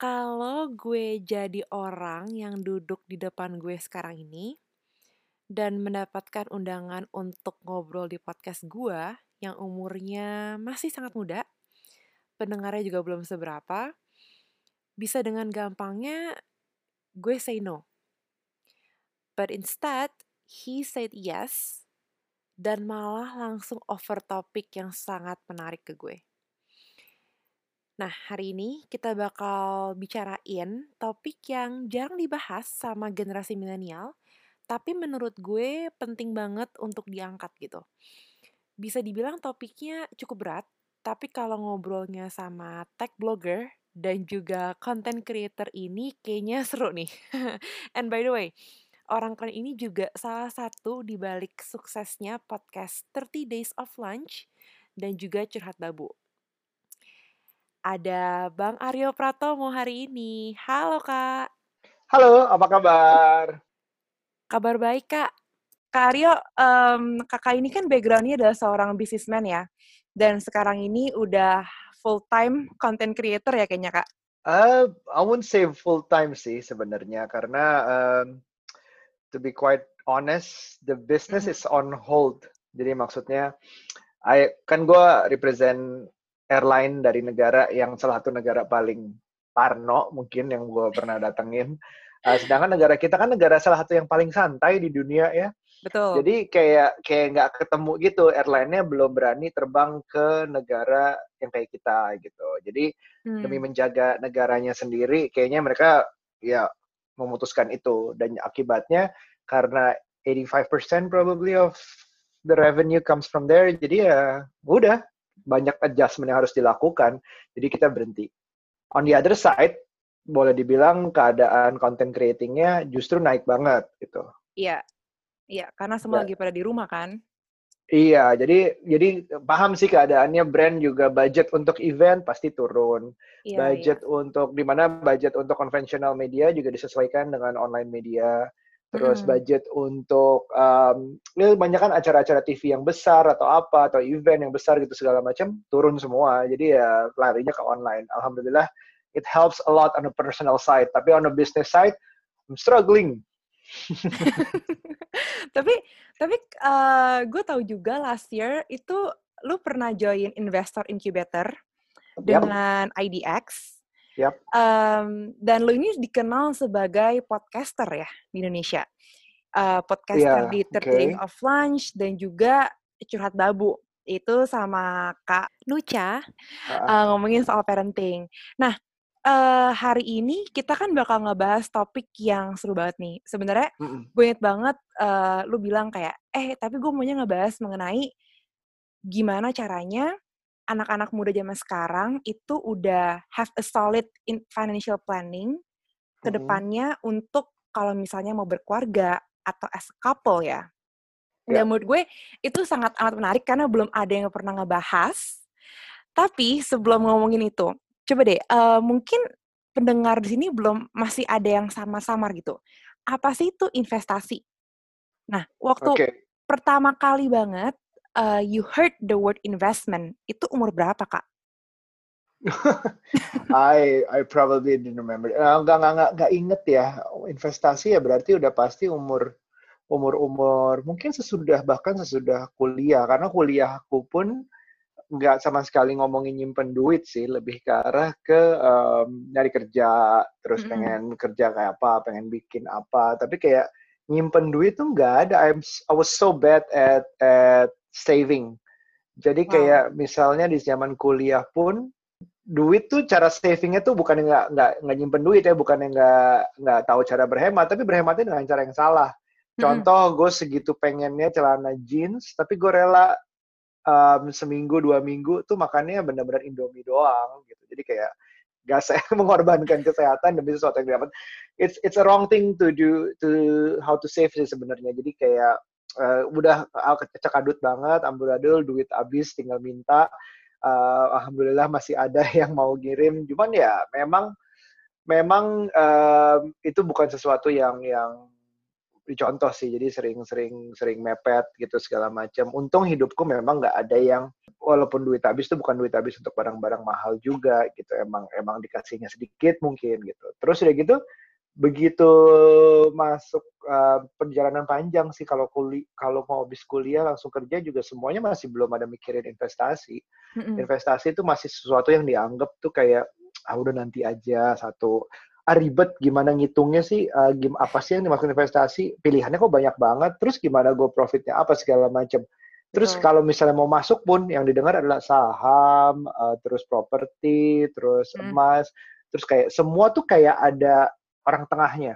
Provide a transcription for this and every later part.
Kalau gue jadi orang yang duduk di depan gue sekarang ini dan mendapatkan undangan untuk ngobrol di podcast gue yang umurnya masih sangat muda, pendengarnya juga belum seberapa, bisa dengan gampangnya gue say no. But instead, he said yes dan malah langsung over topik yang sangat menarik ke gue. Nah, hari ini kita bakal bicarain topik yang jarang dibahas sama generasi milenial, tapi menurut gue penting banget untuk diangkat gitu. Bisa dibilang topiknya cukup berat, tapi kalau ngobrolnya sama tech blogger dan juga content creator ini kayaknya seru nih. And by the way, orang keren ini juga salah satu di balik suksesnya podcast 30 Days of Lunch dan juga Curhat Babu ada Bang Aryo Pratomo hari ini. Halo Kak. Halo, apa kabar? Kabar baik Kak. Kak Aryo, um, kakak ini kan backgroundnya adalah seorang businessman ya. Dan sekarang ini udah full-time content creator ya kayaknya Kak? Uh, I won't say full-time sih sebenarnya. Karena um, to be quite honest, the business mm -hmm. is on hold. Jadi maksudnya, I, kan gue represent airline dari negara yang salah satu negara paling parno mungkin yang gue pernah datengin. Uh, sedangkan negara kita kan negara salah satu yang paling santai di dunia ya. Betul. Jadi kayak kayak nggak ketemu gitu airline-nya belum berani terbang ke negara yang kayak kita gitu. Jadi hmm. demi menjaga negaranya sendiri, kayaknya mereka ya memutuskan itu dan akibatnya karena 85% probably of the revenue comes from there. Jadi ya udah banyak adjustment yang harus dilakukan, jadi kita berhenti. On the other side, boleh dibilang keadaan content creatingnya justru naik banget gitu. Iya, iya, karena semua ya. lagi pada di rumah kan. Iya, jadi jadi paham sih keadaannya brand juga budget untuk event pasti turun. Iya, budget iya. untuk di mana budget untuk konvensional media juga disesuaikan dengan online media terus hmm. budget untuk um, ya banyak kan acara-acara TV yang besar atau apa atau event yang besar gitu segala macam turun semua. Jadi ya larinya ke online. Alhamdulillah it helps a lot on the personal side. Tapi on the business side I'm struggling. Tapi tapi uh, gue tahu juga last year itu lu pernah join investor incubator dengan yep. IDX Yep. Um, dan lo ini dikenal sebagai podcaster ya di Indonesia. Uh, podcaster yeah, di Thirty okay. of Lunch dan juga Curhat Babu itu sama Kak Nucha uh. Uh, ngomongin soal parenting. Nah, uh, hari ini kita kan bakal ngebahas topik yang seru banget nih. Sebenarnya mm -mm. gue inget banget uh, lu bilang kayak, eh tapi gue maunya ngebahas mengenai gimana caranya anak-anak muda zaman sekarang itu udah have a solid in financial planning ke depannya mm-hmm. untuk kalau misalnya mau berkeluarga atau as a couple ya. Dan yeah. menurut gue itu sangat amat menarik karena belum ada yang pernah ngebahas. Tapi sebelum ngomongin itu, coba deh uh, mungkin pendengar di sini belum masih ada yang sama-samar gitu. Apa sih itu investasi? Nah, waktu okay. pertama kali banget uh, you heard the word investment, itu umur berapa, Kak? I I probably didn't remember. Uh, nggak nggak nggak inget ya. Investasi ya berarti udah pasti umur umur umur mungkin sesudah bahkan sesudah kuliah karena kuliahku pun nggak sama sekali ngomongin nyimpen duit sih lebih ke arah ke um, nyari kerja terus mm -hmm. pengen kerja kayak apa pengen bikin apa tapi kayak nyimpen duit tuh nggak ada I'm I was so bad at at saving. Jadi kayak wow. misalnya di zaman kuliah pun duit tuh cara savingnya tuh bukan nggak nggak nggak nyimpen duit ya, bukan nggak nggak tahu cara berhemat, tapi berhematnya dengan cara yang salah. Contoh hmm. gue segitu pengennya celana jeans, tapi gue rela um, seminggu dua minggu tuh makannya bener-bener Indomie doang gitu. Jadi kayak gas mengorbankan kesehatan demi sesuatu yang dapat it's it's a wrong thing to do to how to save sih sebenarnya jadi kayak uh, udah kecekadut banget amburadul duit habis tinggal minta. Uh, alhamdulillah masih ada yang mau kirim cuman ya memang memang uh, itu bukan sesuatu yang yang dicontoh sih. Jadi sering-sering sering mepet gitu segala macam untung hidupku memang nggak ada yang walaupun duit habis itu bukan duit habis untuk barang-barang mahal juga gitu. Emang emang dikasihnya sedikit mungkin gitu. Terus udah gitu begitu masuk uh, perjalanan panjang sih kalau kuli kalau mau habis kuliah langsung kerja juga semuanya masih belum ada mikirin investasi. Mm-hmm. investasi itu masih sesuatu yang dianggap tuh kayak ah udah nanti aja satu. Ah, ribet gimana ngitungnya sih uh, gim apa sih yang dimaksud investasi? Pilihannya kok banyak banget terus gimana gue profitnya apa segala macam terus kalau misalnya mau masuk pun yang didengar adalah saham uh, terus properti terus hmm. emas terus kayak semua tuh kayak ada orang tengahnya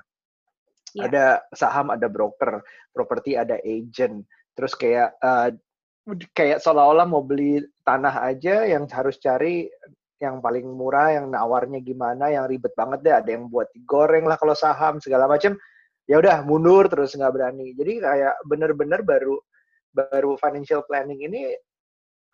yeah. ada saham ada broker properti ada agent terus kayak uh, kayak seolah-olah mau beli tanah aja yang harus cari yang paling murah, yang nawarnya gimana, yang ribet banget deh. Ada yang buat digoreng lah kalau saham segala macam. Ya udah mundur terus nggak berani. Jadi kayak bener-bener baru baru financial planning ini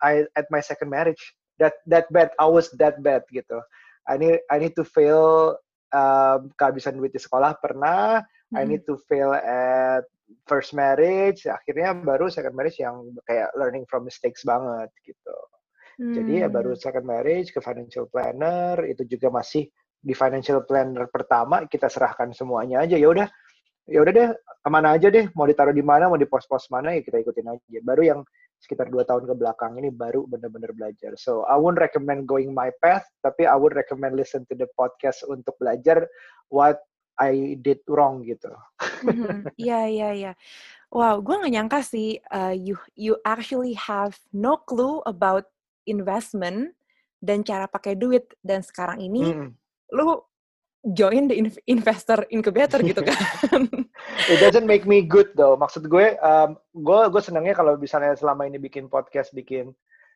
I, at my second marriage. That that bad, I was that bad gitu. I need I need to fail um, kehabisan duit di sekolah pernah. Hmm. I need to fail at first marriage. Akhirnya baru second marriage yang kayak learning from mistakes banget gitu. Jadi ya baru hmm. second marriage ke financial planner itu juga masih di financial planner pertama kita serahkan semuanya aja ya udah ya udah deh ke mana aja deh mau ditaruh di mana mau di pos-pos mana ya kita ikutin aja baru yang sekitar dua tahun ke belakang ini baru benar-benar belajar so I won't recommend going my path tapi I would recommend listen to the podcast untuk belajar what I did wrong gitu mm-hmm. iya iya iya wow gue gak nyangka sih uh, you you actually have no clue about investment dan cara pakai duit dan sekarang ini mm. lu join the investor incubator gitu kan. It doesn't make me good though. Maksud gue, um, gue gue senangnya kalau misalnya selama ini bikin podcast, bikin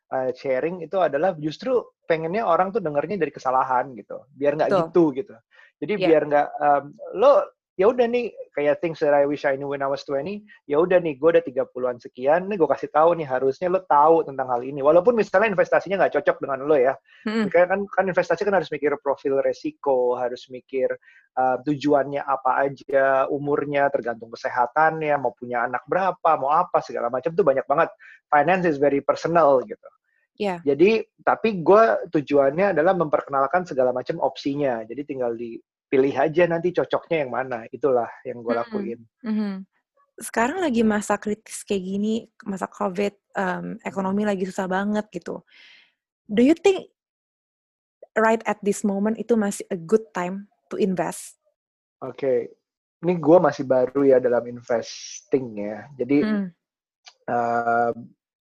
uh, sharing itu adalah justru pengennya orang tuh dengernya dari kesalahan gitu, biar nggak gitu gitu. Jadi yeah. biar nggak um, lo ya udah nih kayak things that I wish I knew when I was 20 ya udah nih gue udah 30-an sekian nih gue kasih tahu nih harusnya lo tahu tentang hal ini walaupun misalnya investasinya nggak cocok dengan lo ya hmm. kan kan investasi kan harus mikir profil resiko harus mikir uh, tujuannya apa aja umurnya tergantung kesehatannya mau punya anak berapa mau apa segala macam tuh banyak banget finance is very personal gitu Yeah. Jadi, tapi gue tujuannya adalah memperkenalkan segala macam opsinya. Jadi tinggal di pilih aja nanti cocoknya yang mana itulah yang gue lakuin mm -hmm. sekarang lagi masa kritis kayak gini masa covid um, ekonomi lagi susah banget gitu do you think right at this moment itu masih a good time to invest oke okay. ini gue masih baru ya dalam investing ya jadi mm. uh,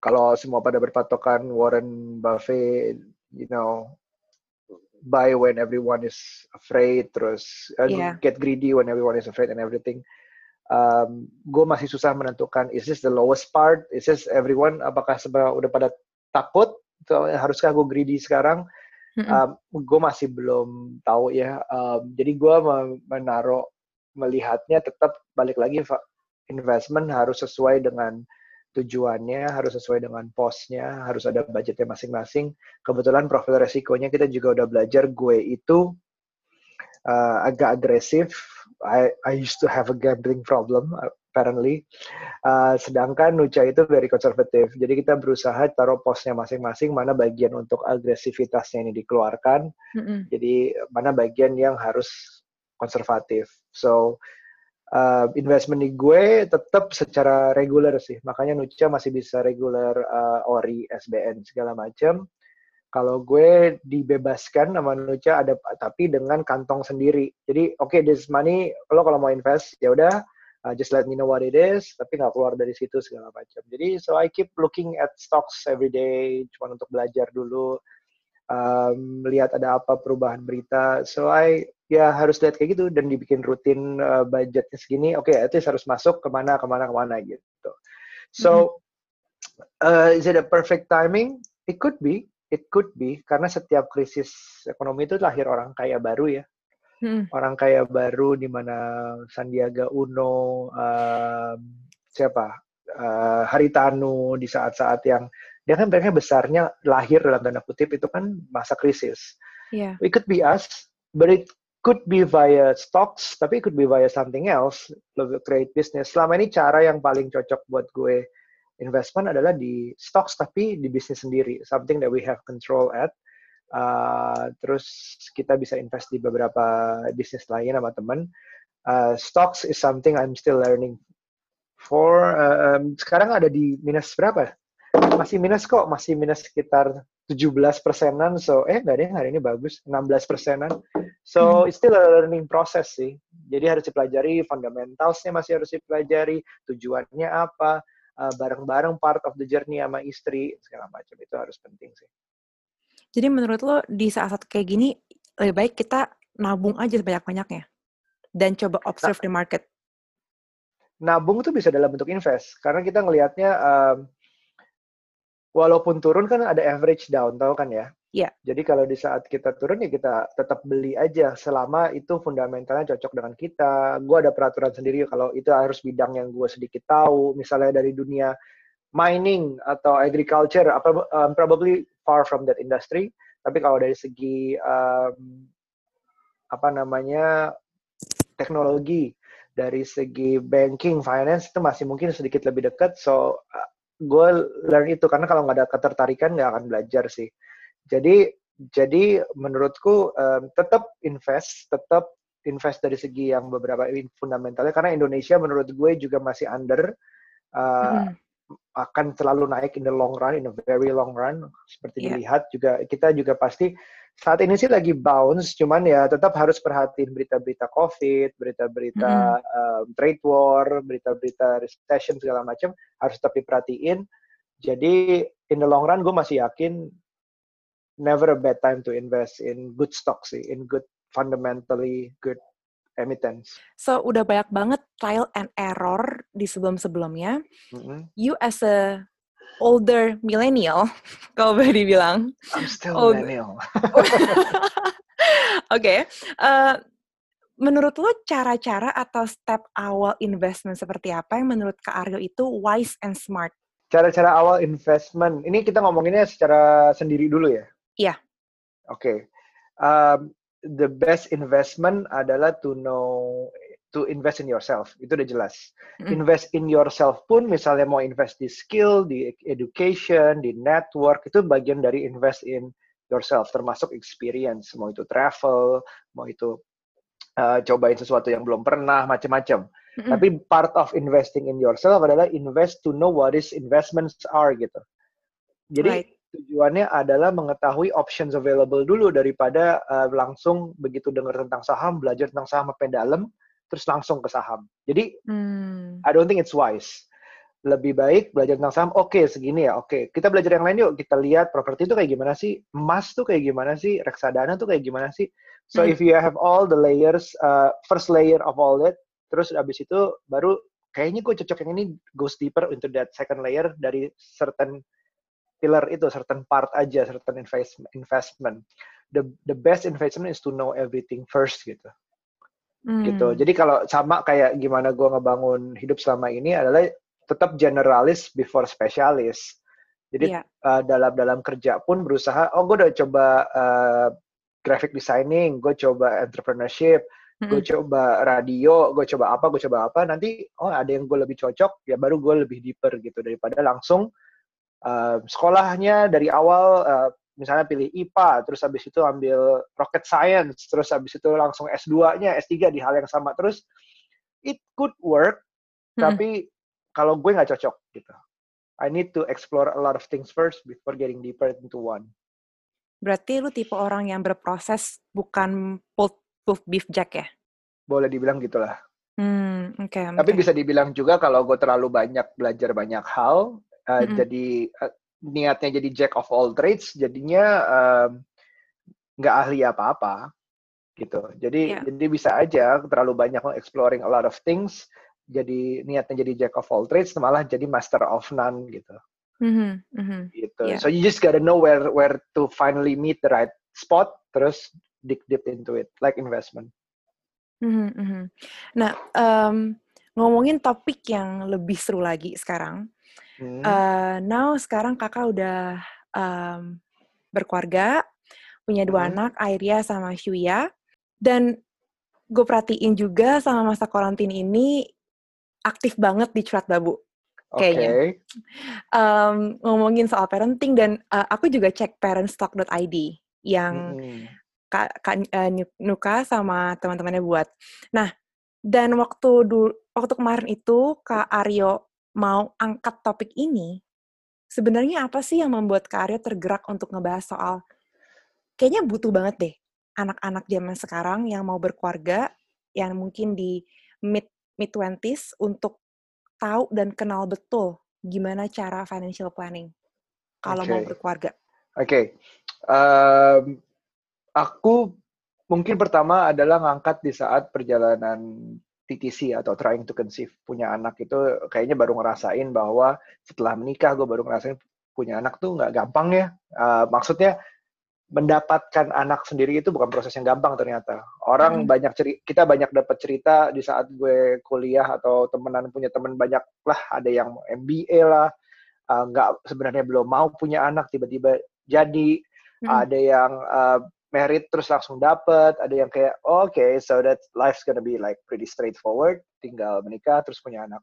kalau semua pada berpatokan Warren Buffett you know buy when everyone is afraid, terus uh, yeah. get greedy when everyone is afraid and everything. Um, gue masih susah menentukan is this the lowest part, is this everyone apakah sebenarnya udah pada takut, so, haruskah gue greedy sekarang? Mm -hmm. um, gue masih belum tahu ya. Um, jadi gue menaruh melihatnya tetap balik lagi investment harus sesuai dengan tujuannya harus sesuai dengan posnya, harus ada budgetnya masing-masing. Kebetulan profil resikonya kita juga udah belajar. Gue itu uh, agak agresif. I, I used to have a gambling problem apparently. Uh, sedangkan Nucha itu very konservatif. Jadi kita berusaha taruh posnya masing-masing mana bagian untuk agresivitasnya ini dikeluarkan. Mm -hmm. Jadi mana bagian yang harus konservatif. So uh, investment di gue tetap secara reguler sih. Makanya Nucha masih bisa reguler uh, ori, SBN segala macam. Kalau gue dibebaskan sama Nucha ada tapi dengan kantong sendiri. Jadi oke okay, this money lo kalau mau invest ya udah uh, just let me know what it is tapi nggak keluar dari situ segala macam. Jadi so I keep looking at stocks every day cuma untuk belajar dulu um, lihat ada apa perubahan berita. So I ya harus lihat kayak gitu dan dibikin rutin uh, budgetnya segini oke okay, itu harus masuk ke mana ke mana ke mana gitu so uh, is it a perfect timing it could be it could be karena setiap krisis ekonomi itu lahir orang kaya baru ya. Hmm. Orang kaya baru di mana Sandiaga Uno, um, siapa, uh, Haritanu di saat-saat yang dia kan mereka besarnya lahir dalam tanda kutip itu kan masa krisis. Yeah. It could be us, but it could be via stocks, tapi could be via something else, create business. Selama ini cara yang paling cocok buat gue investment adalah di stocks tapi di bisnis sendiri, something that we have control at. Uh, terus kita bisa invest di beberapa bisnis lain sama teman. Uh, stocks is something I'm still learning for. Uh, um, sekarang ada di minus berapa? Masih minus kok, masih minus sekitar 17 persenan. So, eh nggak deh hari ini bagus, 16 persenan. So, hmm. it's still a learning process sih. Jadi harus dipelajari, fundamentalsnya masih harus dipelajari, tujuannya apa, uh, bareng-bareng part of the journey sama istri segala macam itu harus penting sih. Jadi menurut lo di saat-saat kayak gini lebih baik kita nabung aja sebanyak-banyaknya dan coba observe nah, the market. Nabung itu bisa dalam bentuk invest karena kita ngelihatnya um, walaupun turun kan ada average down tau kan ya? Iya. Jadi kalau di saat kita turun ya kita tetap beli aja selama itu fundamentalnya cocok dengan kita. Gue ada peraturan sendiri kalau itu harus bidang yang gue sedikit tahu. Misalnya dari dunia mining atau agriculture, um, probably far from that industry. Tapi kalau dari segi um, apa namanya teknologi, dari segi banking, finance itu masih mungkin sedikit lebih dekat. So gue learn itu karena kalau nggak ada ketertarikan nggak akan belajar sih jadi jadi menurutku um, tetap invest, tetap invest dari segi yang beberapa fundamentalnya karena Indonesia menurut gue juga masih under uh, mm. akan selalu naik in the long run, in a very long run seperti yeah. dilihat juga kita juga pasti saat ini sih lagi bounce, cuman ya tetap harus perhatiin berita-berita COVID, berita-berita mm. um, trade war, berita-berita recession segala macam harus tetap diperhatiin. Jadi in the long run gue masih yakin never a bad time to invest in good stocks sih, in good fundamentally good emittents. So udah banyak banget trial and error di sebelum-sebelumnya. Mm-hmm. You as a older millennial, kalau boleh dibilang. I'm still old... millennial. Oke, okay. uh, menurut lo cara-cara atau step awal investment seperti apa yang menurut Kak Aryo itu wise and smart? Cara-cara awal investment, ini kita ngomonginnya secara sendiri dulu ya? Iya. Yeah. Oke. Okay. Um, the best investment adalah to know to invest in yourself. Itu udah jelas. Mm. Invest in yourself pun misalnya mau invest di skill, di education, di network itu bagian dari invest in yourself termasuk experience, mau itu travel, mau itu uh, cobain sesuatu yang belum pernah, macam-macam. Mm-hmm. Tapi part of investing in yourself adalah invest to know what is investments are gitu. Jadi right tujuannya adalah mengetahui options available dulu daripada uh, langsung begitu dengar tentang saham, belajar tentang saham apa dalam, terus langsung ke saham. Jadi, hmm. I don't think it's wise. Lebih baik belajar tentang saham, oke okay, segini ya, oke. Okay. Kita belajar yang lain yuk, kita lihat properti itu kayak gimana sih, emas tuh kayak gimana sih, reksadana tuh kayak gimana sih. So hmm. if you have all the layers, uh, first layer of all that, terus abis itu baru kayaknya gue cocok yang ini goes deeper into that second layer dari certain pillar itu certain part aja certain investment the the best investment is to know everything first gitu hmm. gitu jadi kalau sama kayak gimana gue ngebangun hidup selama ini adalah tetap generalis before specialist jadi yeah. uh, dalam dalam kerja pun berusaha oh gue udah coba uh, graphic designing gue coba entrepreneurship hmm. gue coba radio gue coba apa gue coba apa nanti oh ada yang gue lebih cocok ya baru gue lebih deeper gitu daripada langsung uh, sekolahnya dari awal uh, misalnya pilih IPA, terus habis itu ambil rocket science, terus habis itu langsung S2-nya, S3 di hal yang sama. Terus it could work, hmm. tapi kalau gue nggak cocok gitu. I need to explore a lot of things first before getting deeper into one. Berarti lu tipe orang yang berproses bukan pulled beef jack ya? Boleh dibilang gitulah. Hmm, okay, Tapi okay. bisa dibilang juga kalau gue terlalu banyak belajar banyak hal, uh, mm-hmm. jadi uh, niatnya jadi jack of all trades jadinya nggak um, ahli apa-apa gitu jadi yeah. jadi bisa aja terlalu banyak exploring a lot of things jadi niatnya jadi jack of all trades malah jadi master of none gitu Mm-hmm. Mm-hmm. Gitu. Yeah. So you just gotta know where where to finally meet the right spot, terus dig deep into it, like investment. Mm-hmm. mm-hmm. Nah, um, ngomongin topik yang lebih seru lagi sekarang. Hmm. Uh, now sekarang kakak udah um, berkeluarga, punya dua hmm. anak, Airia sama Shuya. Dan gue perhatiin juga sama masa karantin ini aktif banget di Curat Babu. Kayaknya. Okay. Um, ngomongin soal parenting dan uh, aku juga cek parentstock.id yang hmm. Kak, Kak uh, Nuka sama teman-temannya buat. Nah, dan waktu dulu waktu kemarin itu Kak Aryo mau angkat topik ini, sebenarnya apa sih yang membuat Kak Aryo tergerak untuk ngebahas soal kayaknya butuh banget deh anak-anak zaman sekarang yang mau berkeluarga yang mungkin di mid mid twenties untuk tahu dan kenal betul gimana cara financial planning kalau okay. mau berkeluarga. Oke, okay. um, aku mungkin pertama adalah ngangkat di saat perjalanan TTC atau trying to conceive punya anak itu kayaknya baru ngerasain bahwa setelah menikah gue baru ngerasain punya anak tuh nggak gampang ya uh, maksudnya mendapatkan anak sendiri itu bukan proses yang gampang ternyata orang hmm. banyak cerita kita banyak dapat cerita di saat gue kuliah atau temenan punya temen banyak lah ada yang MBA lah uh, nggak sebenarnya belum mau punya anak tiba-tiba jadi hmm. ada yang uh, merit terus langsung dapet. Ada yang kayak oh, oke okay, so that life's gonna be like pretty straightforward. Tinggal menikah terus punya anak.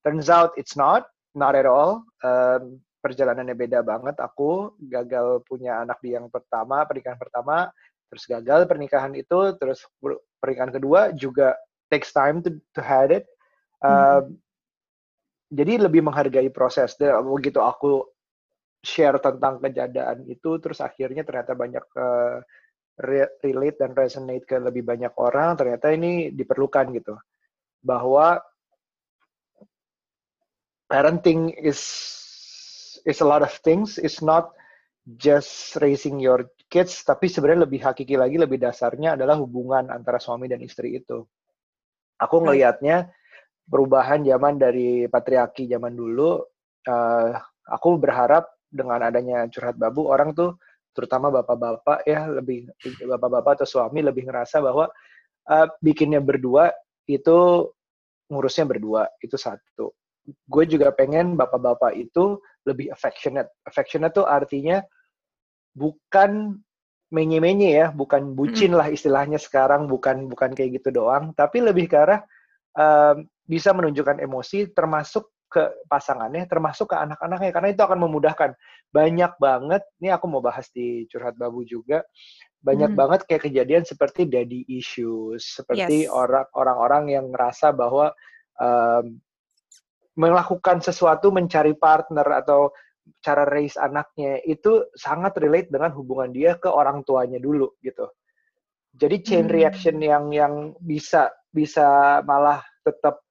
Turns out it's not not at all. Um, perjalanannya beda banget. Aku gagal punya anak di yang pertama pernikahan pertama terus gagal pernikahan itu terus pernikahan kedua juga takes time to to have it. Um, hmm. jadi lebih menghargai proses. Dan begitu aku share tentang kejadian itu terus akhirnya ternyata banyak uh, relate dan resonate ke lebih banyak orang, ternyata ini diperlukan gitu. Bahwa parenting is is a lot of things, it's not just raising your kids, tapi sebenarnya lebih hakiki lagi, lebih dasarnya adalah hubungan antara suami dan istri itu. Aku ngelihatnya perubahan zaman dari patriarki zaman dulu, uh, aku berharap dengan adanya curhat babu, orang tuh terutama bapak-bapak ya lebih bapak-bapak atau suami lebih ngerasa bahwa uh, bikinnya berdua itu ngurusnya berdua itu satu. Gue juga pengen bapak-bapak itu lebih affectionate. Affectionate tuh artinya bukan menye-menye ya, bukan bucin lah istilahnya sekarang, bukan bukan kayak gitu doang, tapi lebih ke arah um, bisa menunjukkan emosi termasuk ke pasangannya termasuk ke anak-anaknya karena itu akan memudahkan banyak banget ini aku mau bahas di curhat babu juga banyak hmm. banget kayak kejadian seperti daddy issues seperti yes. orang orang-orang yang ngerasa bahwa um, melakukan sesuatu mencari partner atau cara raise anaknya itu sangat relate dengan hubungan dia ke orang tuanya dulu gitu jadi chain hmm. reaction yang yang bisa bisa malah tetap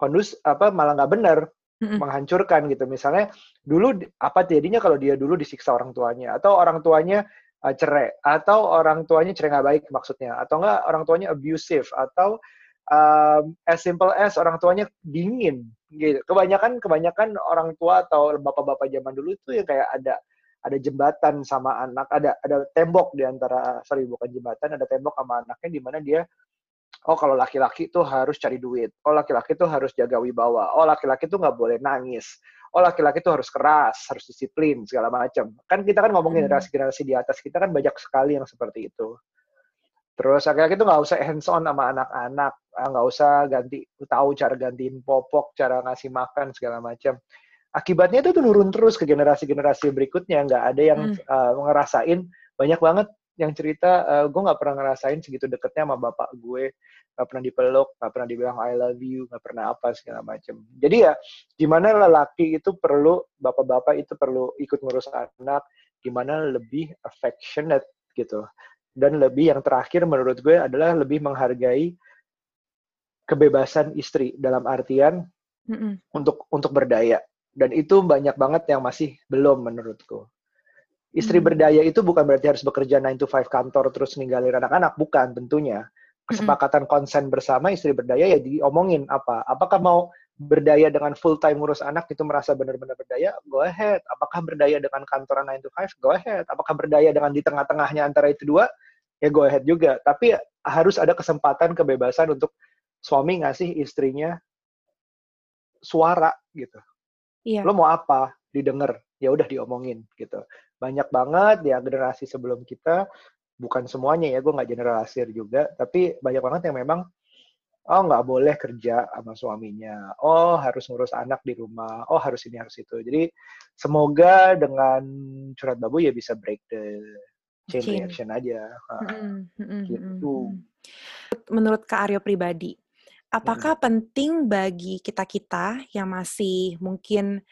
kondus apa malah nggak benar menghancurkan gitu. Misalnya dulu apa jadinya kalau dia dulu disiksa orang tuanya? Atau orang tuanya uh, cerai? Atau orang tuanya cerai nggak baik maksudnya? Atau enggak orang tuanya abusive? Atau um, as simple as orang tuanya dingin? Gitu. Kebanyakan kebanyakan orang tua atau bapak-bapak zaman dulu itu yang kayak ada ada jembatan sama anak, ada ada tembok di antara sorry bukan jembatan, ada tembok sama anaknya di mana dia oh kalau laki-laki tuh harus cari duit, oh laki-laki tuh harus jaga wibawa, oh laki-laki tuh nggak boleh nangis, oh laki-laki tuh harus keras, harus disiplin segala macam. Kan kita kan ngomong hmm. generasi-generasi di atas kita kan banyak sekali yang seperti itu. Terus laki-laki tuh nggak usah hands on sama anak-anak, ah, nggak usah ganti tahu cara gantiin popok, cara ngasih makan segala macam. Akibatnya itu tuh nurun terus ke generasi-generasi berikutnya, nggak ada yang hmm. uh, ngerasain banyak banget yang cerita uh, gue nggak pernah ngerasain segitu deketnya sama bapak gue. Nggak pernah dipeluk nggak pernah dibilang I love you nggak pernah apa segala macam jadi ya gimana lelaki itu perlu bapak-bapak itu perlu ikut ngurus anak gimana lebih affectionate gitu. Dan lebih yang terakhir menurut gue adalah lebih menghargai kebebasan istri dalam artian mm -mm. untuk untuk berdaya. Dan itu banyak banget yang masih belum menurutku Istri hmm. berdaya itu bukan berarti harus bekerja 9 to 5 kantor terus ninggalin anak-anak, bukan tentunya. Kesepakatan konsen bersama istri berdaya ya diomongin apa? Apakah mau berdaya dengan full time ngurus anak itu merasa benar-benar berdaya, go ahead. Apakah berdaya dengan kantoran 9 to 5? Go ahead. Apakah berdaya dengan di tengah-tengahnya antara itu dua? Ya go ahead juga. Tapi harus ada kesempatan kebebasan untuk suami ngasih istrinya suara gitu. Iya. Lo mau apa? Didengar. Ya udah diomongin gitu. Banyak banget ya generasi sebelum kita, bukan semuanya ya, gue nggak generalisir juga, tapi banyak banget yang memang oh nggak boleh kerja sama suaminya, oh harus ngurus anak di rumah, oh harus ini harus itu. Jadi semoga dengan curhat babu ya bisa break the chain, chain. reaction aja. Mm -hmm. gitu. Menurut Kak Aryo pribadi, apakah hmm. penting bagi kita kita yang masih mungkin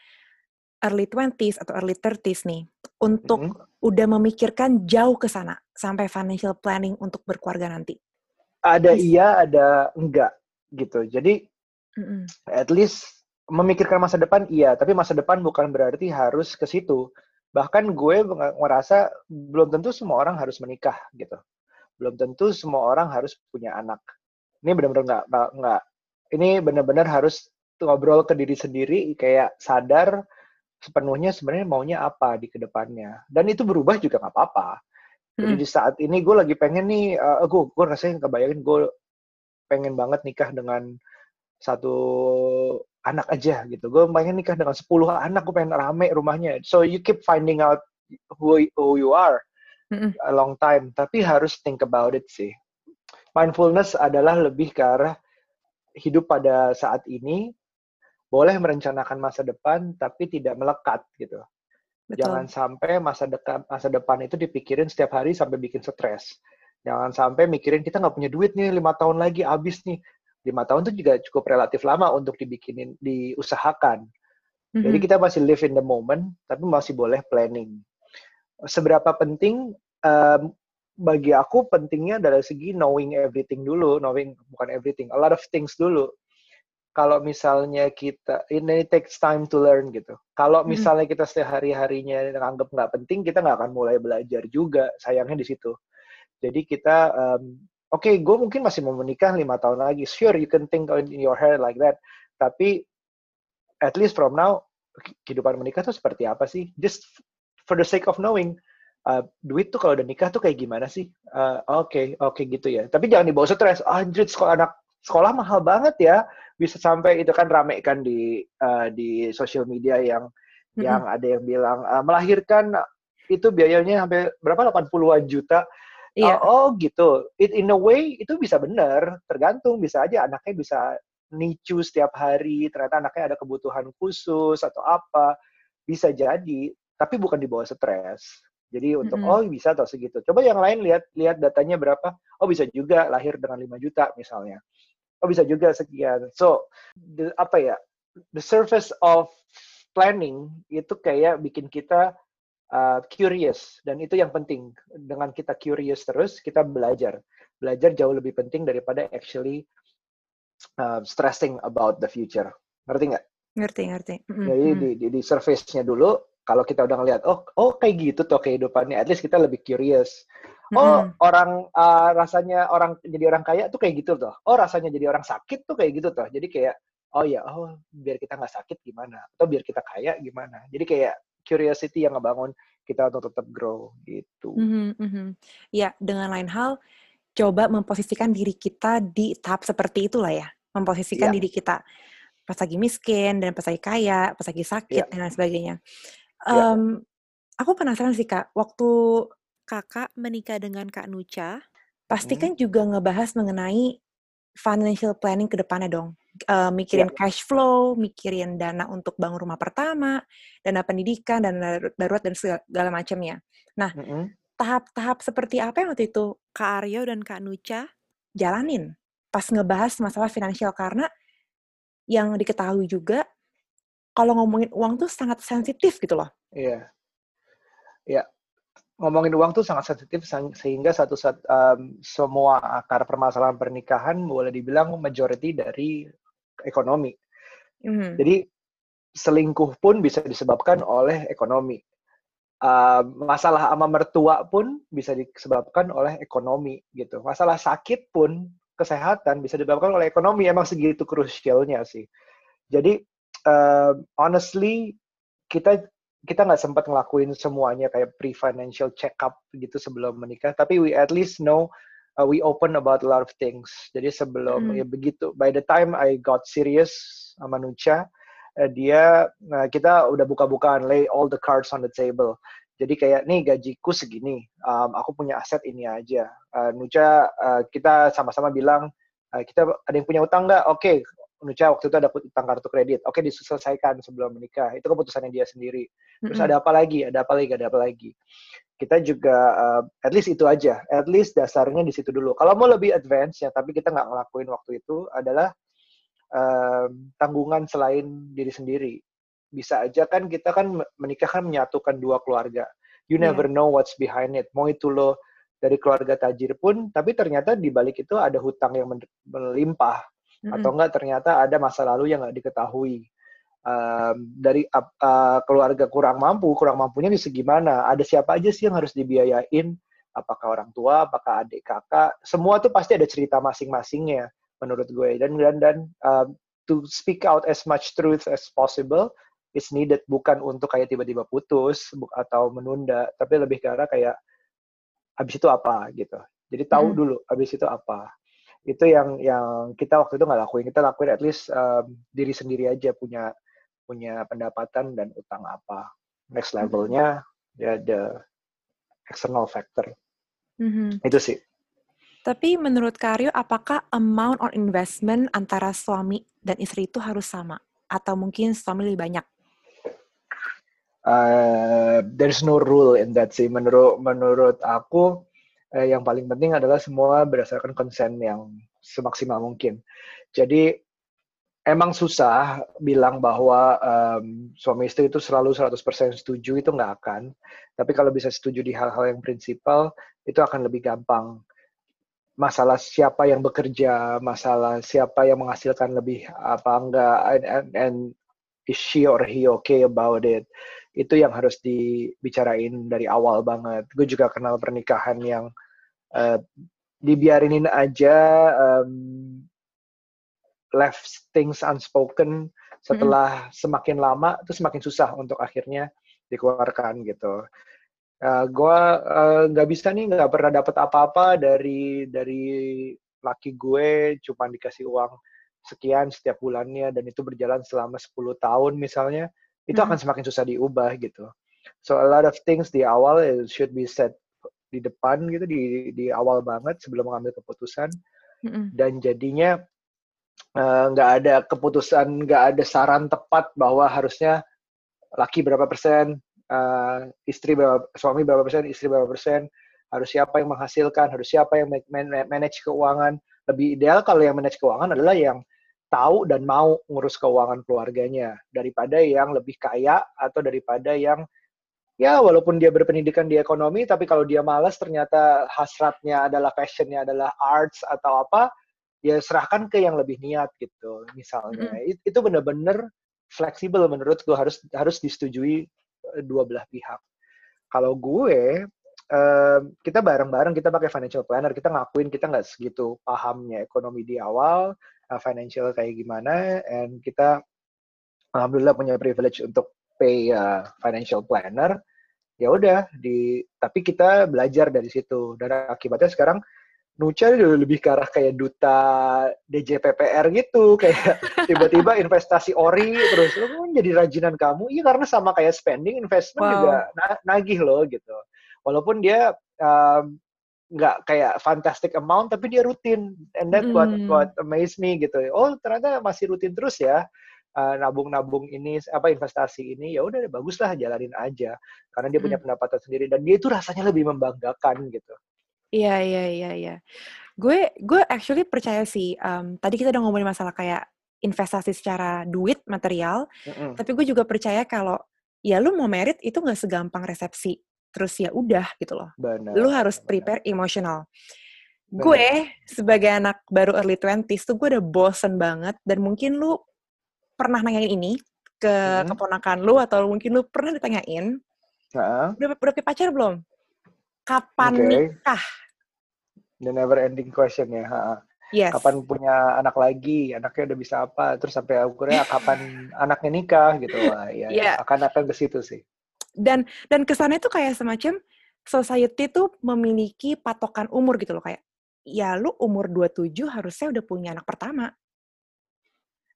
early 20s atau early 30s nih untuk hmm. udah memikirkan jauh ke sana sampai financial planning untuk berkeluarga nanti? ada iya ada enggak gitu jadi mm-hmm. at least memikirkan masa depan iya tapi masa depan bukan berarti harus ke situ bahkan gue merasa belum tentu semua orang harus menikah gitu belum tentu semua orang harus punya anak ini benar-benar nggak nggak ini benar-benar harus ngobrol ke diri sendiri kayak sadar sepenuhnya sebenarnya maunya apa di ke depannya dan itu berubah juga nggak apa-apa jadi hmm. di saat ini gue lagi pengen nih, uh, gue gue rasanya kebayangin gue pengen banget nikah dengan satu anak aja gitu. Gue pengen nikah dengan 10 anak, gue pengen rame rumahnya. So you keep finding out who, who you are hmm. a long time. Tapi harus think about it sih. Mindfulness adalah lebih ke arah hidup pada saat ini, boleh merencanakan masa depan, tapi tidak melekat gitu. Betul. Jangan sampai masa depan masa depan itu dipikirin setiap hari sampai bikin stres. Jangan sampai mikirin kita nggak punya duit nih lima tahun lagi habis nih. Lima tahun itu juga cukup relatif lama untuk dibikinin, diusahakan. Mm-hmm. Jadi kita masih live in the moment, tapi masih boleh planning. Seberapa penting um, bagi aku pentingnya dari segi knowing everything dulu, knowing bukan everything, a lot of things dulu kalau misalnya kita ini takes time to learn gitu. Kalau hmm. misalnya kita setiap hari-harinya nganggap nggak penting, kita nggak akan mulai belajar juga. Sayangnya di situ. Jadi kita, um, oke, okay, gue mungkin masih mau menikah lima tahun lagi. Sure, you can think in your head like that. Tapi at least from now, kehidupan menikah tuh seperti apa sih? Just for the sake of knowing, uh, duit tuh kalau udah nikah tuh kayak gimana sih? Uh, oke, okay, oke okay, gitu ya. Tapi jangan dibawa stres. Anjir, sekolah anak sekolah mahal banget ya bisa sampai itu kan rame kan di uh, di sosial media yang mm-hmm. yang ada yang bilang uh, melahirkan itu biayanya sampai berapa 80-an juta. Iya. Uh, oh gitu. It in a way itu bisa benar, tergantung bisa aja anaknya bisa nicu setiap hari, ternyata anaknya ada kebutuhan khusus atau apa. Bisa jadi, tapi bukan dibawa stres. Jadi untuk mm -hmm. oh bisa atau segitu. Coba yang lain lihat lihat datanya berapa. Oh bisa juga lahir dengan 5 juta misalnya oh bisa juga sekian. So, the, apa ya, the surface of planning itu kayak bikin kita uh, curious dan itu yang penting. Dengan kita curious terus, kita belajar. Belajar jauh lebih penting daripada actually uh, stressing about the future. Ngerti nggak? Ngerti, ngerti. Mm-hmm. Jadi di, di, di surface-nya dulu, kalau kita udah ngeliat, oh, oh kayak gitu tuh kehidupannya, at least kita lebih curious oh mm-hmm. orang uh, rasanya orang jadi orang kaya tuh kayak gitu tuh oh rasanya jadi orang sakit tuh kayak gitu tuh jadi kayak oh ya oh biar kita nggak sakit gimana atau biar kita kaya gimana jadi kayak curiosity yang ngebangun kita untuk tetap grow gitu mm-hmm, mm-hmm. ya dengan lain hal coba memposisikan diri kita di tahap seperti itulah ya memposisikan yeah. diri kita pas lagi miskin dan pas lagi kaya pas lagi sakit yeah. dan lain sebagainya um, yeah. aku penasaran sih kak waktu kakak menikah dengan Kak Nucha, pasti hmm. kan juga ngebahas mengenai financial planning ke depannya dong. Uh, mikirin yeah. cash flow, mikirin dana untuk bangun rumah pertama, dana pendidikan, dan darurat, dan segala macamnya. Nah, tahap-tahap seperti apa yang waktu itu Kak Aryo dan Kak Nucha jalanin pas ngebahas masalah finansial? Karena yang diketahui juga, kalau ngomongin uang tuh sangat sensitif gitu loh. Iya. Yeah. Iya, yeah ngomongin uang tuh sangat sensitif sehingga satu saat um, semua akar permasalahan pernikahan boleh dibilang majority dari ekonomi. Mm. Jadi selingkuh pun bisa disebabkan oleh ekonomi. Uh, masalah ama mertua pun bisa disebabkan oleh ekonomi gitu. Masalah sakit pun kesehatan bisa disebabkan oleh ekonomi. Emang segitu krusialnya sih. Jadi uh, honestly kita kita nggak sempat ngelakuin semuanya kayak pre-financial check-up gitu sebelum menikah, tapi we at least know uh, we open about a lot of things. Jadi sebelum mm. ya begitu, by the time I got serious sama Nucha, uh, dia uh, kita udah buka-bukaan lay all the cards on the table. Jadi kayak nih gajiku segini, um, aku punya aset ini aja. Uh, Nucha uh, kita sama-sama bilang uh, kita ada yang punya utang nggak? Oke, okay, Nucha waktu itu ada utang kartu kredit. Oke, diselesaikan sebelum menikah. Itu keputusannya dia sendiri. Terus ada apa lagi? Ada apa lagi? Ada apa lagi? Kita juga, uh, at least itu aja. At least dasarnya di situ dulu. Kalau mau lebih advance ya, tapi kita nggak ngelakuin waktu itu adalah uh, tanggungan selain diri sendiri. Bisa aja kan kita kan menikah kan menyatukan dua keluarga. You iya. never yeah. know what's behind it. Mau itu lo dari keluarga tajir pun, tapi ternyata di balik itu ada hutang yang melimpah hmm atau enggak ternyata ada masa lalu yang nggak diketahui. Um, dari uh, keluarga kurang mampu kurang mampunya bisa gimana ada siapa aja sih yang harus dibiayain? Apakah orang tua apakah adik kakak? Semua tuh pasti ada cerita masing-masingnya menurut gue. Dan dan dan um, to speak out as much truth as possible is needed. Bukan untuk kayak tiba-tiba putus atau menunda tapi lebih ke arah kayak habis itu apa? gitu. Jadi tahu hmm. dulu habis itu apa itu yang yang kita waktu itu nggak lakuin. Kita lakuin at least um, diri sendiri aja punya punya pendapatan dan utang apa. Next hmm. levelnya ya the external factor. Mm-hmm. itu sih. Tapi menurut Karyo apakah amount or investment antara suami dan istri itu harus sama? Atau mungkin suami lebih banyak? Uh, there's no rule in that sih. Menurut menurut aku eh, yang paling penting adalah semua berdasarkan konsen yang semaksimal mungkin. Jadi emang susah bilang bahwa um, suami istri itu selalu 100% setuju itu nggak akan. Tapi kalau bisa setuju di hal-hal yang prinsipal itu akan lebih gampang. Masalah siapa yang bekerja, masalah siapa yang menghasilkan lebih apa enggak, and, and, and is she or he okay about it itu yang harus dibicarain dari awal banget. Gue juga kenal pernikahan yang uh, dibiarinin aja um, left things unspoken setelah mm-hmm. semakin lama itu semakin susah untuk akhirnya dikeluarkan gitu. Uh, gue nggak uh, bisa nih nggak pernah dapat apa-apa dari dari laki gue cuma dikasih uang sekian setiap bulannya dan itu berjalan selama 10 tahun misalnya itu hmm. akan semakin susah diubah gitu. So a lot of things di awal it should be set di depan gitu di di awal banget sebelum mengambil keputusan hmm. dan jadinya eh, nggak uh, ada keputusan nggak ada saran tepat bahwa harusnya laki berapa persen uh, istri berapa suami berapa persen istri berapa persen harus siapa yang menghasilkan harus siapa yang manage keuangan lebih ideal kalau yang manage keuangan adalah yang tahu dan mau ngurus keuangan keluarganya. Daripada yang lebih kaya atau daripada yang ya walaupun dia berpendidikan di ekonomi tapi kalau dia malas ternyata hasratnya adalah passionnya adalah arts atau apa ya serahkan ke yang lebih niat gitu misalnya. Mm. itu benar-benar fleksibel menurut gue harus harus disetujui eh, dua belah pihak. Kalau gue uh, kita bareng-bareng kita pakai financial planner kita ngakuin kita nggak segitu pahamnya ekonomi di awal uh, financial kayak gimana and kita alhamdulillah punya privilege untuk pay uh, financial planner. Ya udah di tapi kita belajar dari situ. Dan akibatnya sekarang Nucha udah lebih ke arah kayak duta DJPPR gitu. Kayak tiba-tiba investasi ori terus lo jadi rajinan kamu. Iya karena sama kayak spending investment wow. juga nagih loh gitu. Walaupun dia um, nggak kayak fantastic amount tapi dia rutin. And that mm. what what amaze me gitu. Oh ternyata masih rutin terus ya uh, nabung-nabung ini apa investasi ini ya udah baguslah jalanin aja. Karena dia punya mm. pendapatan sendiri dan dia itu rasanya lebih membanggakan gitu. Iya iya iya iya. Gue gue actually percaya sih um, tadi kita udah ngomongin masalah kayak investasi secara duit material. Mm -hmm. tapi gue juga percaya kalau ya lu mau merit itu nggak segampang resepsi terus ya udah gitu loh. Benar, lu harus prepare benar. emotional. Gue sebagai anak baru early 20s tuh gue udah bosen banget dan mungkin lu pernah nanyain ini ke hmm. keponakan lu atau mungkin lu pernah ditanyain. Uh. Udah, udah punya pacar belum? Kapan okay. nikah? The never ending question ya. Ha. Yes. Kapan punya anak lagi, anaknya udah bisa apa, terus sampai akhirnya kapan anaknya nikah gitu. Wah, ya, Yeah. akan akan ke situ sih. Dan dan kesannya tuh kayak semacam society tuh memiliki patokan umur gitu loh kayak ya lu umur 27 harusnya udah punya anak pertama.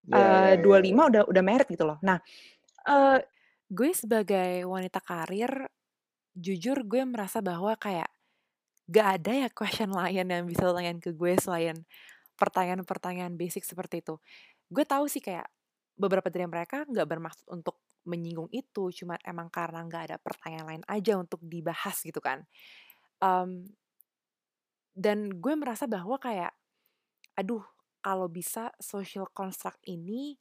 Ya, ya, 25 ya. udah udah married gitu loh. Nah, eh gue sebagai wanita karir, jujur gue merasa bahwa kayak gak ada ya question lain yang bisa lo tanyain ke gue selain pertanyaan-pertanyaan basic seperti itu. Gue tahu sih kayak beberapa dari mereka nggak bermaksud untuk menyinggung itu, cuma emang karena nggak ada pertanyaan lain aja untuk dibahas gitu kan. Em, dan gue merasa bahwa kayak, aduh, kalau bisa social construct ini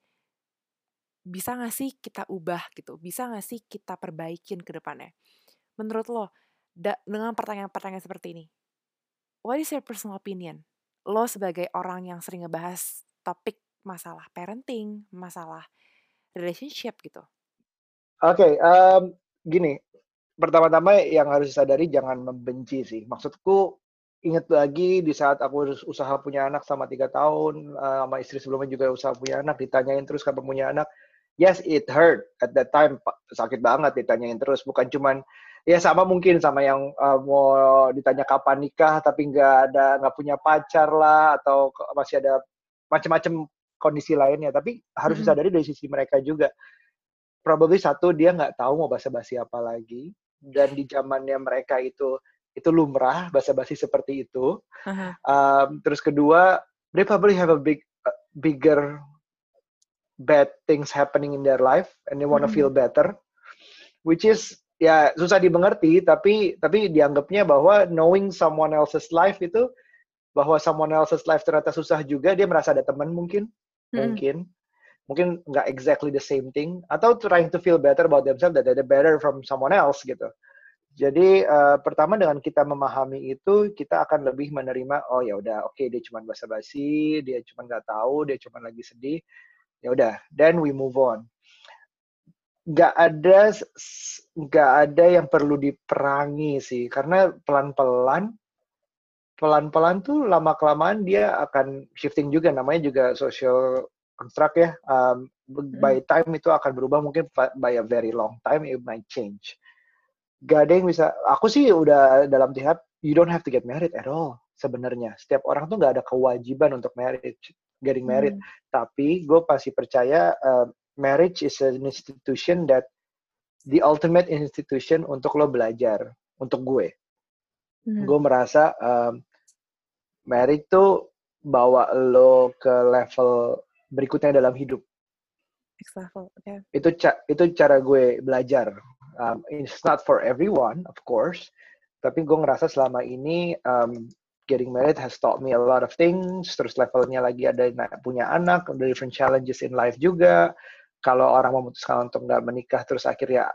bisa gak sih kita ubah gitu? Bisa gak sih kita perbaikin ke depannya? Menurut lo, dengan pertanyaan-pertanyaan seperti ini, what is your personal opinion? Lo sebagai orang yang sering ngebahas topik masalah parenting, masalah relationship gitu. Oke, em, gini. Pertama-tama yang harus disadari jangan membenci sih. Maksudku inget lagi di saat aku us- usaha punya anak sama tiga tahun, eh, sama istri sebelumnya juga usaha punya anak, ditanyain terus kapan punya anak. Yes, it hurt at that time. Sakit banget ditanyain terus. Bukan cuman ya sama mungkin sama yang eh, mau ditanya kapan nikah tapi nggak ada nggak punya pacar lah atau masih ada macam-macam kondisi lainnya. Tapi harus Mm-mm. disadari dari sisi mereka juga probably satu dia nggak tahu mau basa-basi apa lagi dan di zamannya mereka itu itu lumrah basa-basi seperti itu. Aha. Um, terus kedua, they probably have a big uh, bigger bad things happening in their life and they wanna Mm-mm. feel better, which is ya susah dimengerti tapi tapi dianggapnya bahwa knowing someone else's life itu bahwa someone else's life ternyata susah juga dia merasa ada teman mungkin. Mungkin. Mungkin nggak exactly the same thing. Atau trying to feel better about themselves that they're better from someone else gitu. Jadi eh, pertama dengan kita memahami itu kita akan lebih menerima oh ya udah oke dia cuma basa-basi dia cuma nggak tahu dia cuma lagi sedih. Ya udah then we move on. Nggak ada nggak ada yang perlu diperangi sih karena pelan-pelan pelan-pelan tuh lama kelamaan dia akan shifting juga. Namanya juga social construct ya. Um, by time itu akan berubah. Mungkin by a very long time it might change. Gak ada yang bisa aku sih udah dalam tahap you don't have to get married at all sebenarnya. Setiap orang tuh nggak ada kewajiban untuk marriage getting married. Mm. tapi gue pasti percaya uh, marriage is an institution that the ultimate institution untuk lo belajar untuk gue. Mhm. gue merasa um, marriage tuh bawa lo ke level berikutnya dalam hidup. Next level, oke. itu ca itu cara gue belajar. Um, it's not for everyone of course. Tapi gue ngerasa selama ini um, getting married has taught me a lot of things. Terus levelnya lagi ada punya anak ada different challenges in life juga. Kalau orang memutuskan untuk nggak menikah terus akhirnya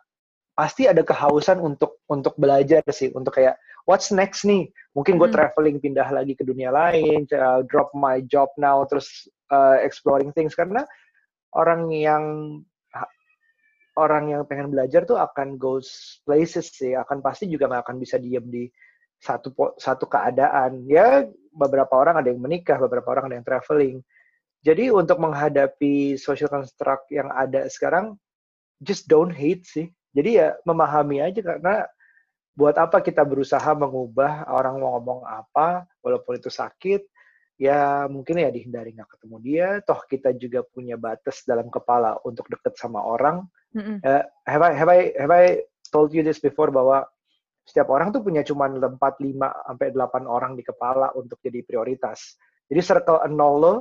pasti ada kehausan untuk untuk belajar sih. Untuk kayak what's next nih? Mungkin gue Mhm. traveling pindah lagi ke dunia lain uh, drop my job now terus uh, exploring things. Karena orang yang orang yang pengen belajar tuh akan go places sih. Akan pasti juga nggak akan bisa diem di satu satu keadaan. Ya beberapa orang ada yang menikah beberapa orang ada yang traveling. Jadi untuk menghadapi social construct yang ada sekarang just don't hate sih jadi ya memahami aja karena buat apa kita berusaha mengubah orang mau ngomong apa walaupun itu sakit ya mungkin ya dihindari nggak ketemu dia toh kita juga punya batas dalam kepala untuk deket sama orang Mm-mm. Eh, have I have I have I told you this before bahwa setiap orang tuh punya cuman 4, 5 sampai 8 orang di kepala untuk jadi prioritas. Jadi circle nol lo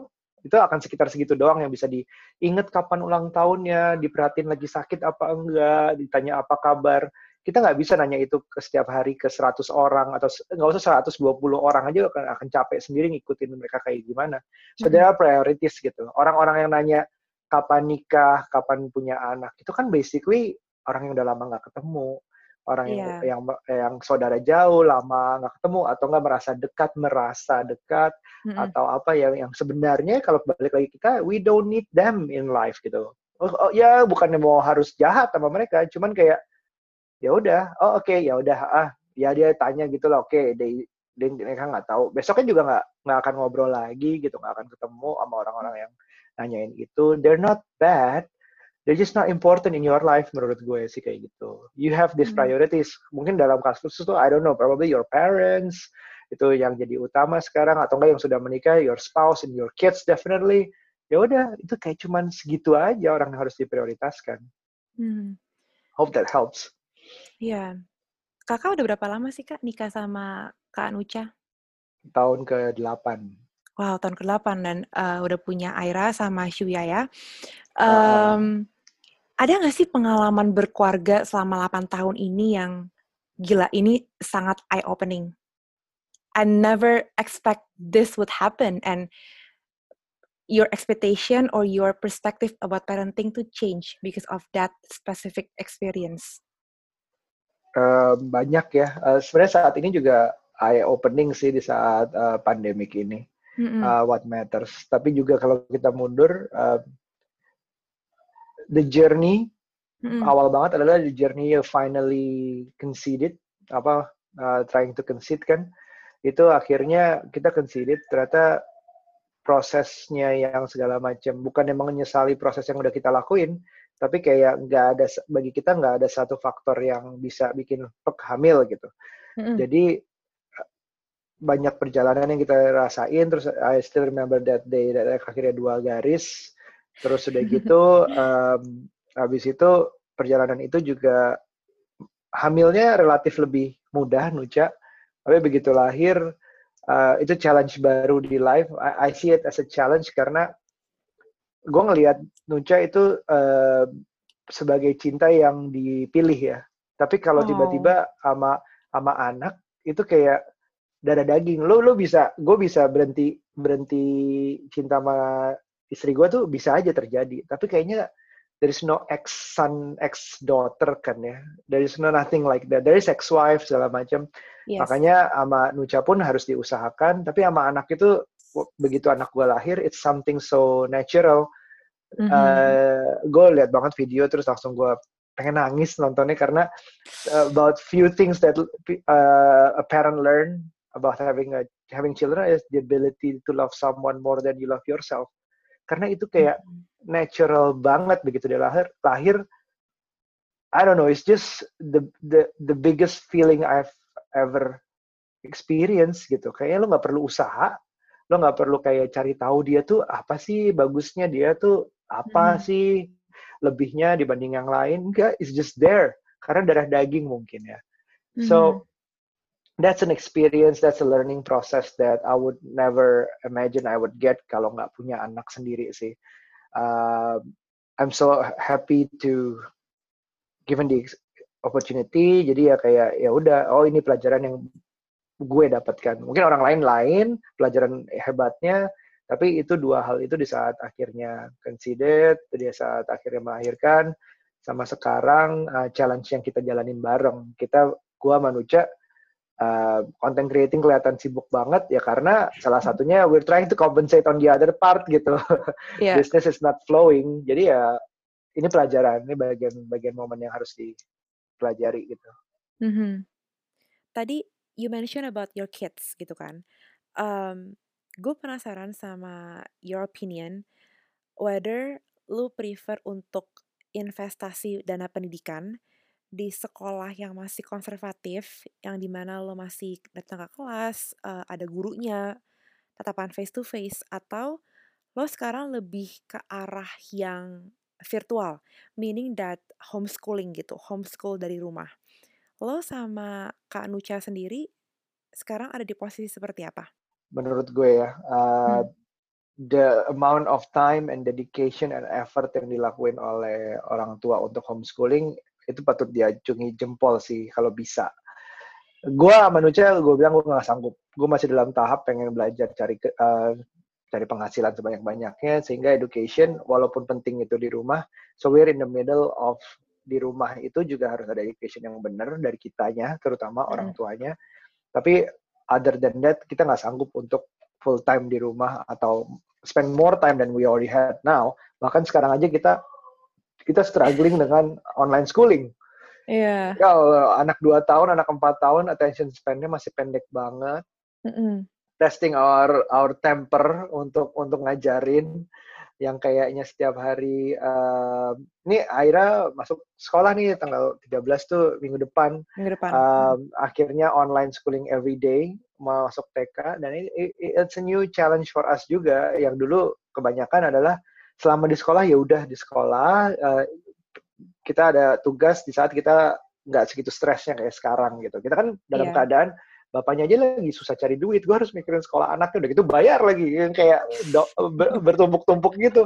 itu akan sekitar segitu doang yang bisa diinget kapan ulang tahunnya, diperhatiin lagi sakit apa enggak, ditanya apa kabar. Kita nggak bisa nanya itu ke setiap hari ke 100 orang atau nggak usah 120 orang aja akan, akan capek sendiri ngikutin mereka kayak gimana. So there are priorities gitu. Orang-orang yang nanya kapan nikah, kapan punya anak, itu kan basically orang yang udah lama nggak ketemu, orang yang Iya. yang yang saudara jauh lama nggak ketemu atau nggak merasa dekat, merasa dekat Mm-mm. atau apa yang yang sebenarnya kalau balik lagi kita we don't need them in life gitu. Oh, oh, ya bukannya mau harus jahat sama mereka, cuman kayak ya udah, oh oke ya udah ah ya dia tanya gitu lah, oke they dia mereka nggak tahu besoknya juga nggak nggak akan ngobrol lagi gitu nggak akan ketemu sama orang-orang yang nanyain itu they're not bad they're just not important in your life menurut gue sih kayak gitu you have these Hmm. priorities mungkin dalam kasus itu I don't know probably your parents itu yang jadi utama sekarang atau enggak yang sudah menikah your spouse and your kids definitely ya udah itu kayak cuman segitu aja orang yang harus diprioritaskan Hmm. hope that helps Iya. Kakak udah berapa lama sih Kak nikah sama Kak Nucha? tahun ke-8 Wow, tahun ke-8 dan eh, udah punya Aira sama Shuya ya. Uh-uh. Em, ada nggak sih pengalaman berkeluarga selama 8 tahun ini yang gila ini sangat eye-opening? I never expect this would happen and your expectation or your perspective about parenting to change because of that specific experience. Eh, banyak ya Eh, sebenarnya saat ini juga eye opening sih di saat eh, pandemik ini Mm-mm. uh, what matters. Tapi juga kalau kita mundur, uh, the journey Mm-mm. awal banget adalah the journey you finally conceded, apa uh, trying to concede kan, itu akhirnya kita conceded ternyata prosesnya yang segala macam bukan emang menyesali proses yang udah kita lakuin, tapi kayak nggak ada bagi kita nggak ada satu faktor yang bisa bikin pek hamil gitu. Mm-mm. Jadi banyak perjalanan yang kita rasain terus I still remember that day that akhirnya dua garis terus udah gitu um, habis itu perjalanan itu juga hamilnya relatif lebih mudah Nuca tapi begitu lahir uh, itu challenge baru di life. I, I see it as a challenge karena gue ngelihat Nuca itu uh, sebagai cinta yang dipilih ya. Tapi kalau Oh. tiba-tiba sama sama anak itu kayak darah daging. Lo lo bisa gue bisa berhenti berhenti cinta sama istri gue tuh bisa aja terjadi. Tapi kayaknya there is no ex son ex daughter kan ya. There is no nothing like that. There is ex wife segala macam. Yes. makanya sama Nuca pun harus diusahakan. Tapi sama anak itu begitu anak gue lahir it's something so natural. Mhm. gue lihat banget video terus langsung gue pengen nangis nontonnya karena uh, about few things that uh, a parent learn about having a having children is the ability to love someone more than you love yourself karena itu kayak natural banget begitu dia lahir. Lahir I don't know it's just the the the biggest feeling I've ever experienced gitu. Kayaknya lo nggak perlu usaha lo nggak perlu kayak cari tahu dia tuh apa sih bagusnya dia tuh apa Mhm. sih lebihnya dibanding yang lain. Enggak it's just there. Karena darah daging mungkin ya. So that's an experience that's a learning process that I would never imagine I would get kalau nggak punya anak sendiri sih. Um, I'm so happy to given the opportunity jadi ya kayak ya udah oh ini pelajaran yang gue dapatkan. Mungkin orang lain lain pelajaran hebatnya tapi itu dua hal itu di saat akhirnya conceded di saat akhirnya melahirkan sama sekarang uh, challenge yang kita jalanin bareng. Kita gua manusia uh, content creating kelihatan sibuk banget ya karena salah satunya we're trying to compensate on the other part gitu Iya. business is not flowing jadi ya ini pelajaran ini bagian bagian momen yang harus dipelajari gitu Mhm. Tadi you mention about your kids gitu kan. Um, gue penasaran sama your opinion whether lu prefer untuk investasi dana pendidikan di sekolah yang masih konservatif, yang di mana lo masih datang ke kelas, eh, ada gurunya, tatapan face to face, atau lo sekarang lebih ke arah yang virtual, meaning that homeschooling gitu, homeschool dari rumah. Lo sama Kak Nucha sendiri sekarang ada di posisi seperti apa? menurut gue ya uh, Hmm. the amount of time and dedication and effort yang dilakuin oleh orang tua untuk homeschooling itu patut diacungi jempol sih kalau bisa. Gue manusia gue bilang gue nggak sanggup. Gue masih dalam tahap pengen belajar cari ke- uh, cari penghasilan sebanyak-banyaknya sehingga education walaupun penting itu di rumah. So we're in the middle of di rumah itu juga harus ada education yang benar dari kitanya, terutama orang Mm-mm. tuanya. Tapi other than that kita nggak sanggup untuk full time di rumah atau spend more time than we already had now. Bahkan sekarang aja kita kita struggling dengan online schooling. Iya. Ya Allah, anak 2 tahun, anak 4 tahun attention span-nya masih pendek banget. Mm-mm. testing our our temper untuk untuk ngajarin yang kayaknya setiap hari uh, ini Aira masuk sekolah nih tanggal 13 tuh minggu depan. Minggu depan. Um, akhirnya online schooling every day masuk TK dan ini it's a new challenge for us juga yang dulu kebanyakan adalah selama di sekolah ya udah di sekolah uh, kita ada tugas di saat kita nggak segitu stresnya kayak sekarang gitu. Kita kan dalam yeah. keadaan bapaknya aja lagi susah cari duit, gue harus mikirin sekolah anaknya udah gitu bayar lagi yang kayak do, ber, bertumpuk-tumpuk gitu.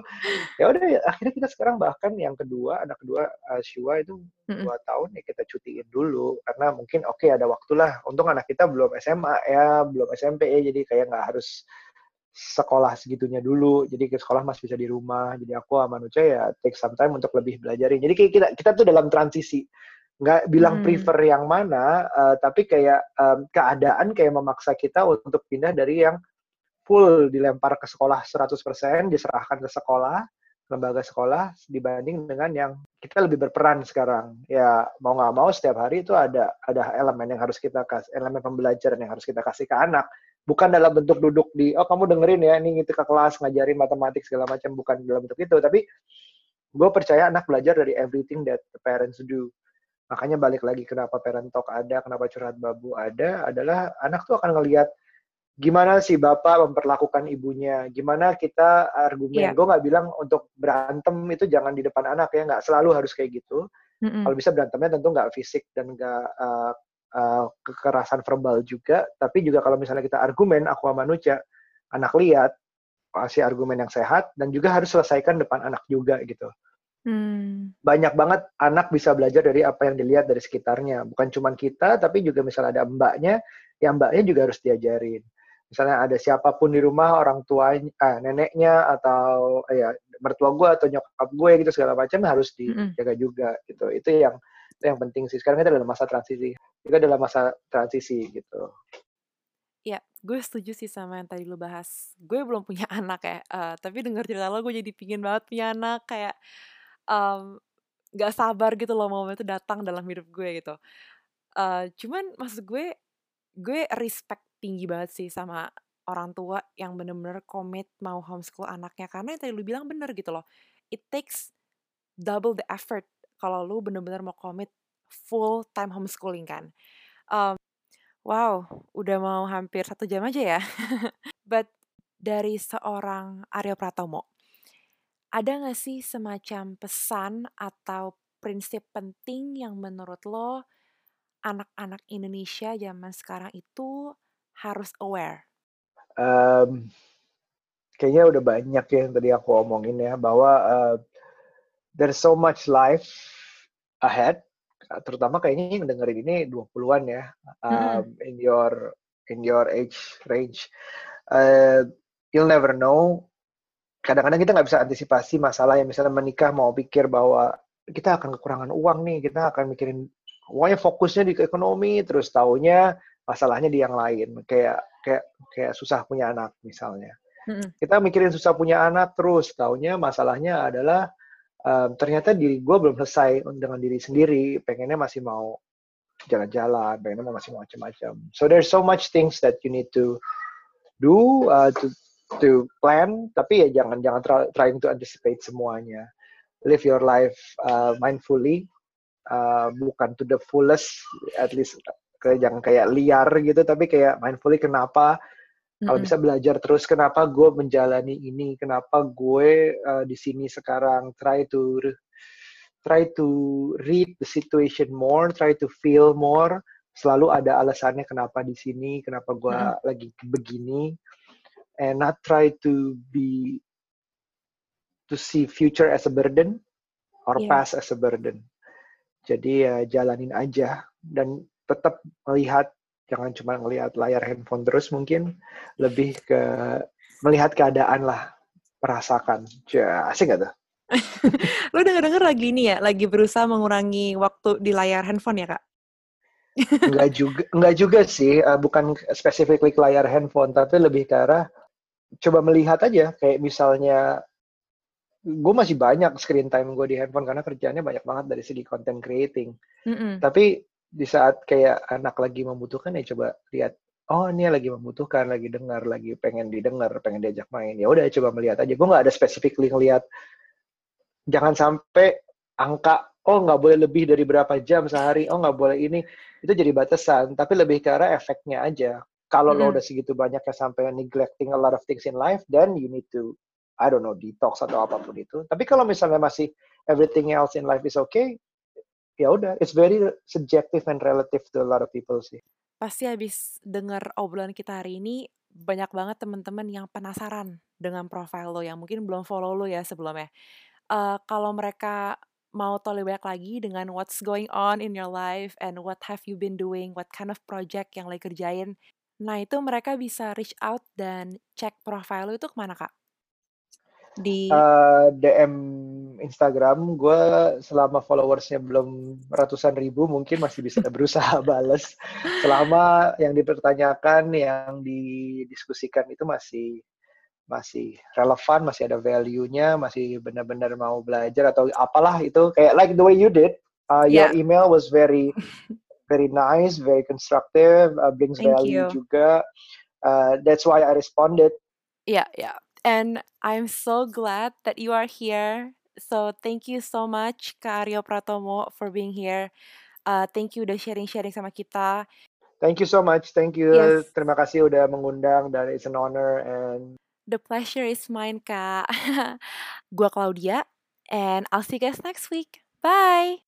Ya udah ya, akhirnya kita sekarang bahkan yang kedua anak kedua uh, Shua itu dua tahun ya kita cutiin dulu karena mungkin oke okay, ada waktulah. Untung anak kita belum SMA ya, belum SMP ya, jadi kayak nggak harus sekolah segitunya dulu jadi ke sekolah masih bisa di rumah jadi aku sama Nuca ya take some time untuk lebih belajarin jadi kayak kita kita tuh dalam transisi nggak bilang hmm. prefer yang mana, uh, tapi kayak um, keadaan kayak memaksa kita untuk pindah dari yang full dilempar ke sekolah 100%, diserahkan ke sekolah, lembaga sekolah, dibanding dengan yang kita lebih berperan sekarang. Ya mau nggak mau setiap hari itu ada ada elemen yang harus kita kasih, elemen pembelajaran yang harus kita kasih ke anak. Bukan dalam bentuk duduk di, oh kamu dengerin ya, ini kita ke kelas ngajarin matematik segala macam, bukan dalam bentuk itu. Tapi gue percaya anak belajar dari everything that the parents do Makanya balik lagi kenapa parent talk ada, kenapa curhat babu ada, adalah anak tuh akan ngelihat gimana sih bapak memperlakukan ibunya, gimana kita argumen. Yeah. Gue nggak bilang untuk berantem itu jangan di depan anak ya, nggak selalu harus kayak gitu. Mm -hmm. Kalau bisa berantemnya tentu nggak fisik dan nggak uh, uh, kekerasan verbal juga, tapi juga kalau misalnya kita argumen, aku sama Nuca, anak lihat, kasih argumen yang sehat, dan juga harus selesaikan depan anak juga gitu. Hmm. Banyak banget anak bisa belajar dari apa yang dilihat dari sekitarnya. Bukan cuma kita, tapi juga misalnya ada mbaknya, yang mbaknya juga harus diajarin. Misalnya ada siapa pun di rumah, orang tuanya, ah, neneknya, atau ya mertua gue atau nyokap gue gitu segala macam harus dijaga hmm. juga gitu. Itu yang itu yang penting sih. Sekarang kita dalam masa transisi. Kita dalam masa transisi gitu. Ya, gue setuju sih sama yang tadi lu bahas. Gue belum punya anak ya, uh, tapi denger cerita lo gue jadi pingin banget punya anak kayak um, gak sabar gitu loh momen itu datang dalam hidup gue gitu. Uh, cuman maksud gue, gue respect tinggi banget sih sama orang tua yang bener-bener komit mau homeschool anaknya karena yang tadi lu bilang bener gitu loh. It takes double the effort kalau lu bener-bener mau komit full time homeschooling kan. Um, wow, udah mau hampir satu jam aja ya. But dari seorang Aryo Pratomo, ada nggak sih semacam pesan atau prinsip penting yang menurut lo anak-anak Indonesia zaman sekarang itu harus aware? Um, kayaknya udah banyak ya yang tadi aku omongin ya bahwa uh, there's so much life ahead terutama kayaknya yang dengerin ini 20-an ya um, mm in your in your age range. Uh, you'll never know. Kadang-kadang kita nggak bisa antisipasi masalah yang misalnya menikah mau pikir bahwa kita akan kekurangan uang nih, kita akan mikirin pokoknya fokusnya di ekonomi, terus taunya masalahnya di yang lain, kayak kayak kayak susah punya anak misalnya. hmm Kita mikirin susah punya anak terus, taunya masalahnya adalah um, ternyata diri gue belum selesai dengan diri sendiri, pengennya masih mau jalan-jalan, pengennya masih mau macam-macam. So there's so much things that you need to do uh, to to plan. Tapi ya jangan jangan try, trying to anticipate semuanya. Live your life uh, mindfully. Uh, bukan to the fullest at least ke jangan kayak liar gitu tapi kayak mindfully kenapa kalau bisa belajar terus kenapa gue menjalani ini kenapa gue uh, di sini sekarang try to try to read the situation more try to feel more selalu ada alasannya kenapa di sini kenapa gue mm-hmm. lagi begini and not try to be to see future as a burden or yeah. past as a burden. Jadi ya jalanin aja dan tetap melihat jangan cuma melihat layar handphone terus mungkin lebih ke melihat keadaan lah merasakan. Ya, asik gak tuh? Lo denger-denger lagi ini ya, lagi berusaha mengurangi waktu di layar handphone ya kak? enggak juga, enggak juga sih, uh, bukan specifically layar handphone, tapi lebih ke arah coba melihat aja kayak misalnya gue masih banyak screen time gue di handphone karena kerjanya banyak banget dari segi content creating. Mm -hmm. Tapi di saat kayak anak lagi membutuhkan ya coba lihat oh ini lagi membutuhkan, lagi dengar, lagi pengen didengar, pengen diajak main. Ya udah coba melihat aja. Gue nggak ada specifically ngelihat. Jangan sampai angka oh nggak boleh lebih dari berapa jam sehari, oh nggak boleh ini. Itu jadi batasan. Tapi lebih ke arah efeknya aja. Kalau lo Mm-mm. udah segitu banyak ya sampai neglecting a lot of things in life, then you need to I don't know detox atau apa pun itu. Tapi kalau misalnya masih everything else in life is okay, ya udah, it's very subjective and relative to a lot of people sih. Pasti habis denger obrolan kita hari ini, banyak banget teman-teman yang penasaran dengan profile lo yang mungkin belum follow lo ya sebelumnya. Eh, kalau mereka mau tahu lebih banyak lagi dengan what's going on in your life and what have you been doing, what kind of project yang lagi kerjain. Nah, itu mereka bisa reach out dan cek profile lo itu ke mana, Kak? Di Eh, DM Instagram, gue selama followersnya belum ratusan ribu, mungkin masih bisa berusaha bales. Selama yang dipertanyakan, yang didiskusikan itu masih masih relevan, masih ada value-nya, masih benar-benar mau belajar atau apalah itu kayak like the way you did. Uh, your Ya, email was very very nice, very constructive, uh, brings thank value you. juga. Uh, that's why I responded. Yeah, yeah. And I'm so glad that you are here. So thank you so much Kak Aryo Pratomo for being here. Uh, thank you udah sharing-sharing sama kita. Thank you so much. Thank you. Yes, Terima kasih udah mengundang dan it's an honor and the pleasure is mine, Kak. Gua Claudia, and I'll see you guys next week. Bye!